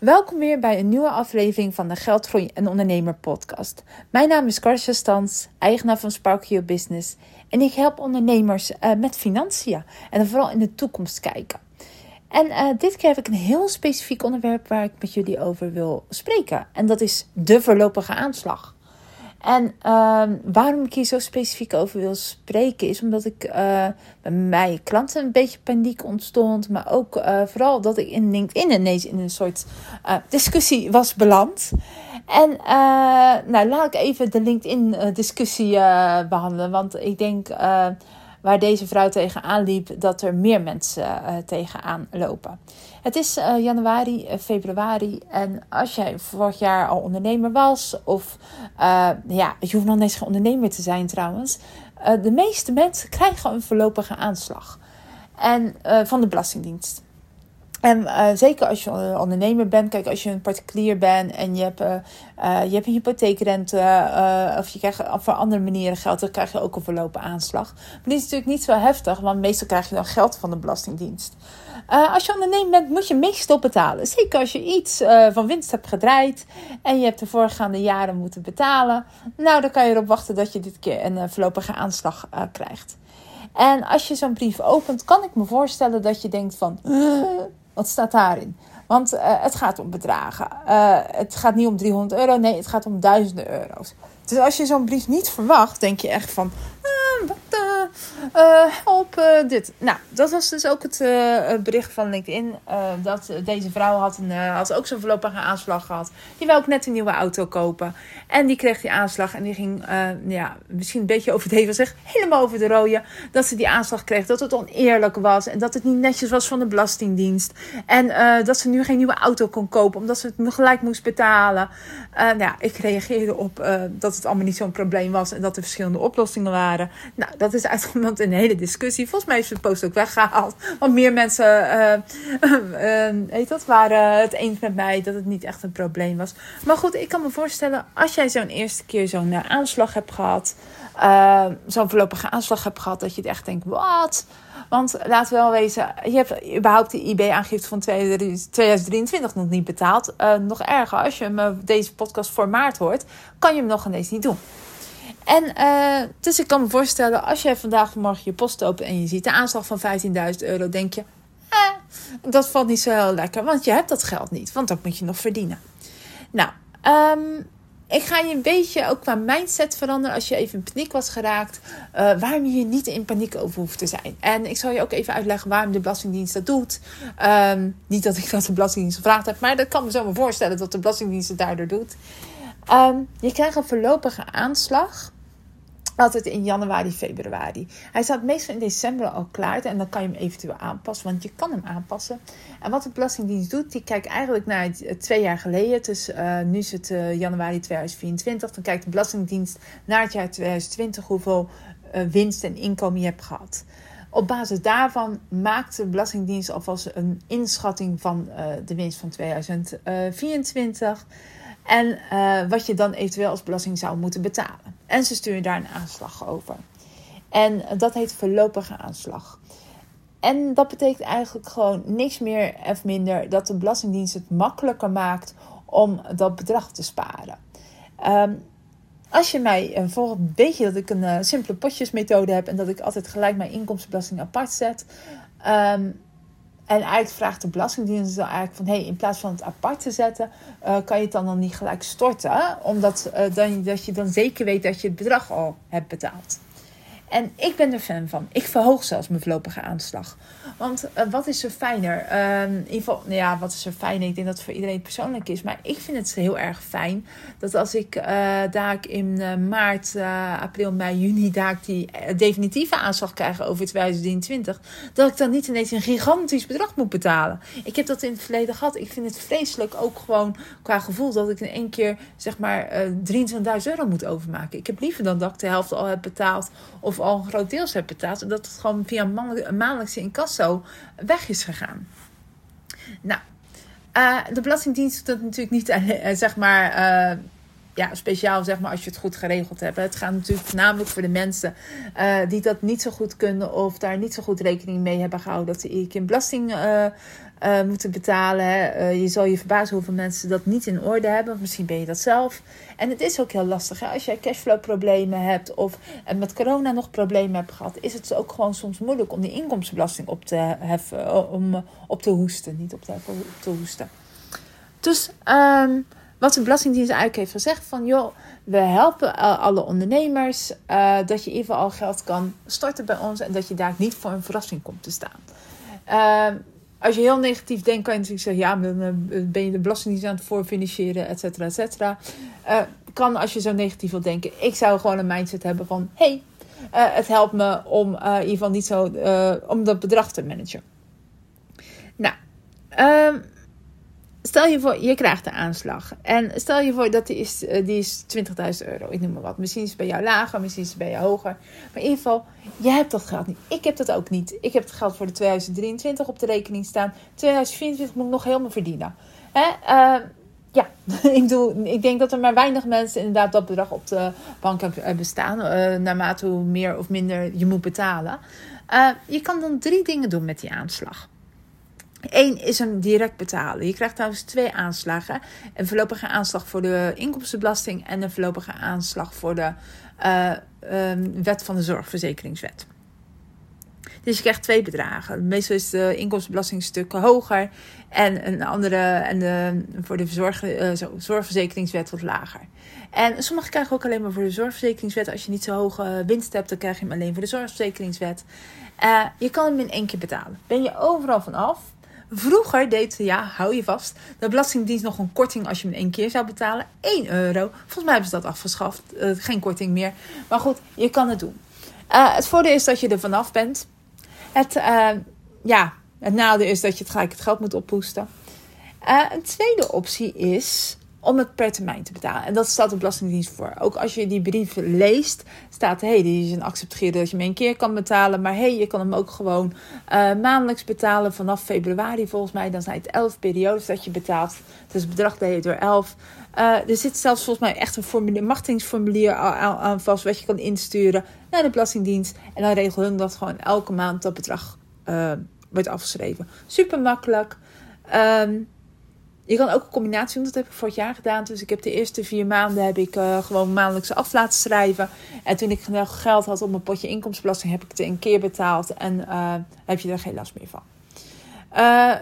Welkom weer bij een nieuwe aflevering van de Geldgroei en Ondernemer podcast. Mijn naam is Karsja Stans, eigenaar van Spark Your Business. En ik help ondernemers uh, met financiën en vooral in de toekomst kijken. En uh, dit keer heb ik een heel specifiek onderwerp waar ik met jullie over wil spreken. En dat is de voorlopige aanslag. En uh, waarom ik hier zo specifiek over wil spreken, is omdat ik uh, bij mijn klanten een beetje paniek ontstond. Maar ook uh, vooral dat ik in LinkedIn ineens in een soort uh, discussie was beland. En nou, laat ik even de LinkedIn-discussie behandelen. Want ik denk waar deze vrouw tegenaan liep, dat er meer mensen uh, tegenaan lopen. Het is uh, januari, uh, februari en als jij vorig jaar al ondernemer was, of ja, je hoeft nog niet eens ondernemer te zijn trouwens, de meeste mensen krijgen een voorlopige aanslag en, van de Belastingdienst. En uh, zeker als je ondernemer bent, kijk, als je een particulier bent en je hebt, uh, je hebt een hypotheekrente of je krijgt voor andere manieren geld, dan krijg je ook een verlopen aanslag. Maar die is natuurlijk niet zo heftig, want meestal krijg je dan geld van de Belastingdienst. als je ondernemer bent, moet je meestal betalen. Zeker als je iets van winst hebt gedraaid en je hebt de voorgaande jaren moeten betalen. Nou, dan kan je erop wachten dat je dit keer een voorlopige aanslag krijgt. En als je zo'n brief opent, kan ik me voorstellen dat je denkt van wat staat daarin? Want uh, het gaat om bedragen. Uh, het gaat niet om 300 euro, nee, het gaat om duizenden euro's. Dus als je zo'n brief niet verwacht, denk je echt van: uh, help uh, dit. Nou, dat was dus ook het uh, bericht van LinkedIn. dat deze vrouw had, een, had ook zo'n voorlopige aanslag gehad. Die wou ook net een nieuwe auto kopen. En die kreeg die aanslag en die ging, ja, misschien een beetje overdreven zeg, helemaal over de rode. Dat ze die aanslag kreeg, dat het oneerlijk was. En dat het niet netjes was van de Belastingdienst. En dat ze nu geen nieuwe auto kon kopen, omdat ze het gelijk moest betalen. nou ja, ik reageerde op dat het allemaal niet zo'n probleem was. En dat er verschillende oplossingen waren. Nou, dat is in een hele discussie. Volgens mij is de post ook weggehaald. Want meer mensen uh, uh, dat, waren het eens met mij dat het niet echt een probleem was. Maar goed, ik kan me voorstellen, als jij zo'n eerste keer zo'n aanslag hebt gehad. zo'n voorlopige aanslag hebt gehad, dat je het echt denkt, wat? Want laten we wel wezen, je hebt überhaupt de IB-aangifte van 2023 nog niet betaald. Nog erger, als je me deze podcast voor maart hoort, kan je hem nog ineens niet doen. En uh, dus ik kan me voorstellen, als jij vandaag morgen je post opent en je ziet de aanslag van 15.000 euro, denk je, eh, dat valt niet zo heel lekker, want je hebt dat geld niet, want dat moet je nog verdienen. Nou, um, ik ga je een beetje ook qua mindset veranderen als je even in paniek was geraakt. Uh, waarom je niet in paniek over hoeft te zijn. En ik zal je ook even uitleggen waarom de Belastingdienst dat doet. Um, niet dat ik dat de Belastingdienst gevraagd heb, maar dat kan me zo maar voorstellen dat de Belastingdienst het daardoor doet. Um, je krijgt een voorlopige aanslag altijd in januari, februari. Hij staat meestal in december al klaar en dan kan je hem eventueel aanpassen, want je kan hem aanpassen. En wat de Belastingdienst doet, die kijkt eigenlijk naar het, twee jaar geleden. Dus nu is het uh, januari 2024. Dan kijkt de Belastingdienst naar het jaar 2020 hoeveel winst en inkomen je hebt gehad. Op basis daarvan maakt de Belastingdienst alvast een inschatting van de winst van 2024. En wat je dan eventueel als belasting zou moeten betalen. En ze sturen daar een aanslag over. En dat heet voorlopige aanslag. En dat betekent eigenlijk gewoon niks meer of minder dat de Belastingdienst het makkelijker maakt om dat bedrag te sparen. Um, als je mij uh, volgt, weet je dat ik een uh, simpele potjesmethode heb en dat ik altijd gelijk mijn inkomstenbelasting apart zet. Um, en eigenlijk vraagt de Belastingdienst dan eigenlijk van... hey, in plaats van het apart te zetten, uh, kan je het dan, dan niet gelijk storten? Omdat uh, dan, dat je dan zeker weet dat je het bedrag al hebt betaald. En ik ben er fan van. Ik verhoog zelfs mijn voorlopige aanslag. Want uh, wat is er fijner? Uh, in ieder geval, ja, wat is er fijner? Ik denk dat het voor iedereen persoonlijk is. Maar ik vind het heel erg fijn dat als ik uh, daar in uh, maart, april, mei, juni daar die definitieve aanslag krijg over 2023, dat ik dan niet ineens een gigantisch bedrag moet betalen. Ik heb dat in het verleden gehad. Ik vind het vreselijk ook gewoon qua gevoel dat ik in één keer zeg maar 23.000 euro moet overmaken. Ik heb liever dan dat ik de helft al heb betaald of al een groot deels hebt betaald. Dat het gewoon via maandelijkse incasso weg is gegaan. Nou, uh, de Belastingdienst doet dat natuurlijk niet, uh, zeg maar, uh, ja, speciaal zeg maar als je het goed geregeld hebt. Het gaat natuurlijk voornamelijk voor de mensen uh, die dat niet zo goed kunnen of daar niet zo goed rekening mee hebben gehouden dat ze een keer belasting uh, uh, moeten betalen. je zal je verbazen hoeveel mensen dat niet in orde hebben. Misschien ben je dat zelf. En het is ook heel lastig. Hè? Als jij cashflow problemen hebt of met corona nog problemen hebt gehad, is het ook gewoon soms moeilijk om die inkomstenbelasting op te heffen, om op te hoesten. Niet op te heffen, op te hoesten. Dus um, wat de Belastingdienst eigenlijk heeft gezegd van joh, we helpen alle ondernemers uh, dat je geval al geld kan starten bij ons en dat je daar niet voor een verrassing komt te staan. Uh, als je heel negatief denkt, kan je natuurlijk zeggen: ja, dan eh, ben je de Belastingdienst aan het voorfinancieren, et cetera, et cetera. Kan als je zo negatief wil denken. Ik zou gewoon een mindset hebben van: hey, het helpt me om in ieder geval niet zo om dat bedrag te managen. Nou, ehm, Stel je voor, je krijgt de aanslag. En stel je voor dat die is, eh, die is 20.000 euro. Ik noem maar wat. Misschien is het bij jou lager, misschien is het bij jou hoger. Maar in ieder geval, jij hebt dat geld niet. Ik heb dat ook niet. Ik heb het geld voor de 2023 op de rekening staan. 2024 moet ik nog helemaal verdienen. Hè? Uh, ja, ik, ik denk dat er maar weinig mensen inderdaad dat bedrag op de bank hebben staan. Uh, naarmate hoe meer of minder je moet betalen. Je kan dan drie dingen doen met die aanslag. Eén is een direct betalen. Je krijgt trouwens twee aanslagen. Een voorlopige aanslag voor de inkomstenbelasting en een voorlopige aanslag voor de uh, um, wet van de zorgverzekeringswet. Dus je krijgt twee bedragen. Meestal is de inkomstenbelasting een stuk hoger en een andere en de, voor de zorg, uh, zorgverzekeringswet wat lager. En sommigen krijgen ook alleen maar voor de zorgverzekeringswet. Als je niet zo hoge winst hebt, dan krijg je hem alleen voor de zorgverzekeringswet. Je kan hem in één keer betalen. Ben je overal vanaf? Vroeger deed, ja, hou je vast, de Belastingdienst nog een korting als je hem één keer zou betalen. 1 euro. Volgens mij hebben ze dat afgeschaft. Uh, geen korting meer. Maar goed, je kan het doen. Uh, het voordeel is dat je er vanaf bent. Het, uh, ja, het nadeel is dat je het gelijk het geld moet oppoesten. een tweede optie is om het per termijn te betalen. En dat staat de Belastingdienst voor. Ook als je die brief leest, staat: hey, die is een accepteren dat je hem een keer kan betalen. Maar hey, je kan hem ook gewoon uh, maandelijks betalen vanaf februari volgens mij. Dan zijn het elf periodes dat je betaalt. Dus het bedrag deed je door elf. Uh, er zit zelfs volgens mij echt een formulier, machtingsformulier aan, aan, vast wat je kan insturen naar de Belastingdienst. En dan regelen hun dat gewoon elke maand dat bedrag uh, wordt afgeschreven. Super makkelijk. Um, je kan ook een combinatie doen. Dat heb ik vorig jaar gedaan. Dus ik heb de eerste vier maanden heb ik uh, gewoon maandelijks af laten schrijven. En toen ik genoeg geld had op mijn potje inkomstenbelasting, heb ik het een keer betaald. En uh, heb je er geen last meer van. Uh,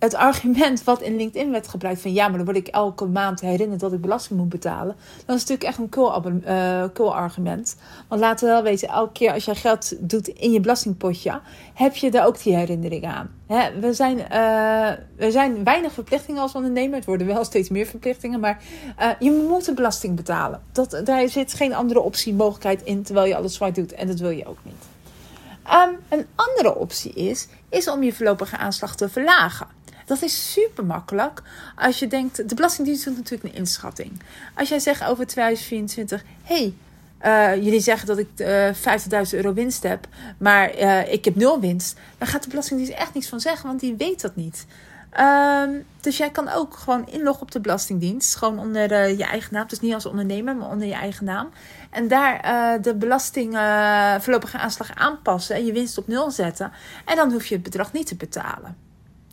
het argument wat in LinkedIn werd gebruikt van ja, maar dan word ik elke maand herinnerd dat ik belasting moet betalen. Dat is natuurlijk echt een cool, uh, cool argument. Want laten we wel weten, elke keer als je geld doet in je belastingpotje, heb je daar ook die herinnering aan. Hè, we, zijn, uh, we zijn weinig verplichtingen als ondernemer. Het worden wel steeds meer verplichtingen, maar uh, je moet een belasting betalen. Dat, daar zit geen andere optie, mogelijkheid in terwijl je alles zwart doet. En dat wil je ook niet. Um, een andere optie is, is om je voorlopige aanslag te verlagen. Dat is super makkelijk. Als je denkt, de Belastingdienst doet natuurlijk een inschatting. Als jij zegt over 2024, hey, uh, jullie zeggen dat ik uh, eh, 50.000 euro winst heb, maar uh, ik heb nul winst. Dan gaat de Belastingdienst echt niets van zeggen, want die weet dat niet. Um, dus jij kan ook gewoon inloggen op de Belastingdienst. Gewoon onder je eigen naam. Dus niet als ondernemer, maar onder je eigen naam. En daar de belasting voorlopige aanslag aanpassen. En je winst op nul zetten. En dan hoef je het bedrag niet te betalen.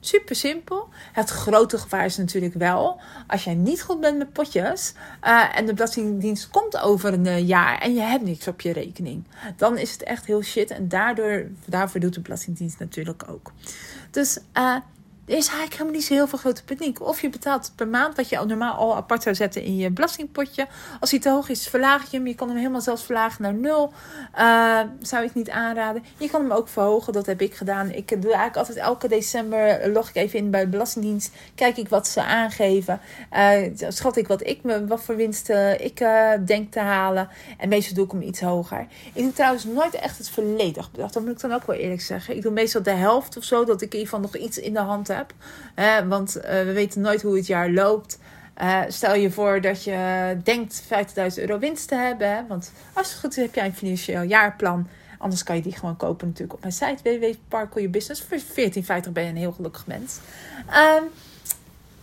Super simpel. Het grote gevaar is natuurlijk wel als jij niet goed bent met potjes uh, en de Belastingdienst komt over een uh, jaar en je hebt niks op je rekening. Dan is het echt heel shit en daardoor, daarvoor doet de Belastingdienst natuurlijk ook. Dus uh, is eigenlijk helemaal niet zo heel veel grote paniek. Of je betaalt per maand wat je al normaal al apart zou zetten in je belastingpotje. Als hij te hoog is, verlaag je hem. Je kan hem helemaal zelfs verlagen naar nul. Uh, zou ik niet aanraden. Je kan hem ook verhogen. Dat heb ik gedaan. Ik doe eigenlijk altijd elke december log ik even in bij de Belastingdienst. Kijk ik wat ze aangeven. Uh, schat ik wat, ik me, wat voor winsten ik uh, denk te halen. En meestal doe ik hem iets hoger. Ik doe trouwens nooit echt het volledig bedrag. Dat moet ik dan ook wel eerlijk zeggen. Ik doe meestal de helft of zo. Dat ik in ieder geval nog iets in de hand heb want uh, we weten nooit hoe het jaar loopt. Uh, stel je voor dat je denkt 50.000 euro winst te hebben. Want als het goed is, heb jij een financieel jaarplan. Anders kan je die gewoon kopen natuurlijk op mijn site www.parkouryourbusiness. Voor 14,50 ben je een heel gelukkig mens. Um,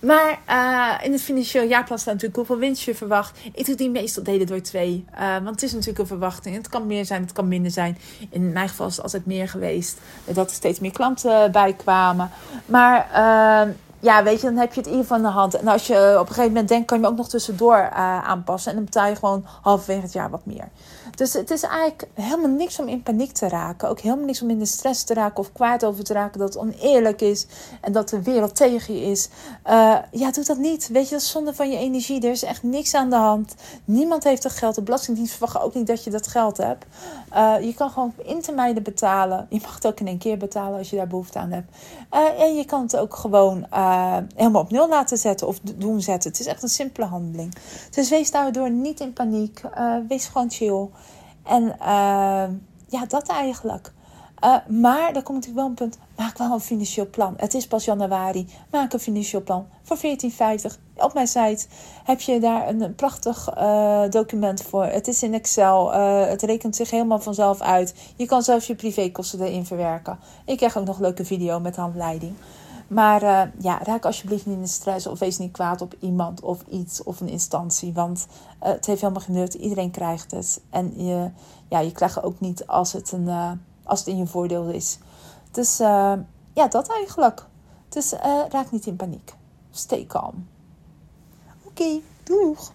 Maar uh, in het financieel jaarplan staat natuurlijk hoeveel winst je verwacht. Ik doe die meestal delen door twee. Uh, want het is natuurlijk een verwachting. Het kan meer zijn, het kan minder zijn. In mijn geval is het altijd meer geweest. Dat er steeds meer klanten bij kwamen. Maar ja, weet je, dan heb je het in ieder geval de hand. En als je op een gegeven moment denkt, kan je ook nog tussendoor uh, aanpassen. En dan betaal je gewoon halverwege het jaar wat meer. Dus het is eigenlijk helemaal niks om in paniek te raken. Ook helemaal niks om in de stress te raken of kwaad over te raken dat het oneerlijk is en dat de wereld tegen je is. Uh, ja, doe dat niet. Weet je, dat is zonde van je energie. Er is echt niks aan de hand. Niemand heeft dat geld. De Belastingdienst verwacht ook niet dat je dat geld hebt. Je kan gewoon in termijnen betalen. Je mag het ook in één keer betalen als je daar behoefte aan hebt. En je kan het ook gewoon helemaal op nul laten zetten of doen zetten. Het is echt een simpele handeling. Dus wees daardoor niet in paniek. wees gewoon chill. En uh, ja, dat eigenlijk. Maar daar komt natuurlijk wel een punt. Maak wel een financieel plan. Het is pas januari. Maak een financieel plan voor 14,50. Op mijn site heb je daar een prachtig document voor. Het is in Excel. het rekent zich helemaal vanzelf uit. Je kan zelfs je privékosten erin verwerken. Ik krijg ook nog een leuke video met handleiding. Maar uh, ja, raak alsjeblieft niet in de stress of wees niet kwaad op iemand of iets of een instantie. Want uh, het heeft helemaal geen nut. Iedereen krijgt het. En je, ja, je krijgt het ook niet als het, een, uh, als het in je voordeel is. Dus ja, dat eigenlijk. Dus raak niet in paniek. Stay calm. Oké, doeg!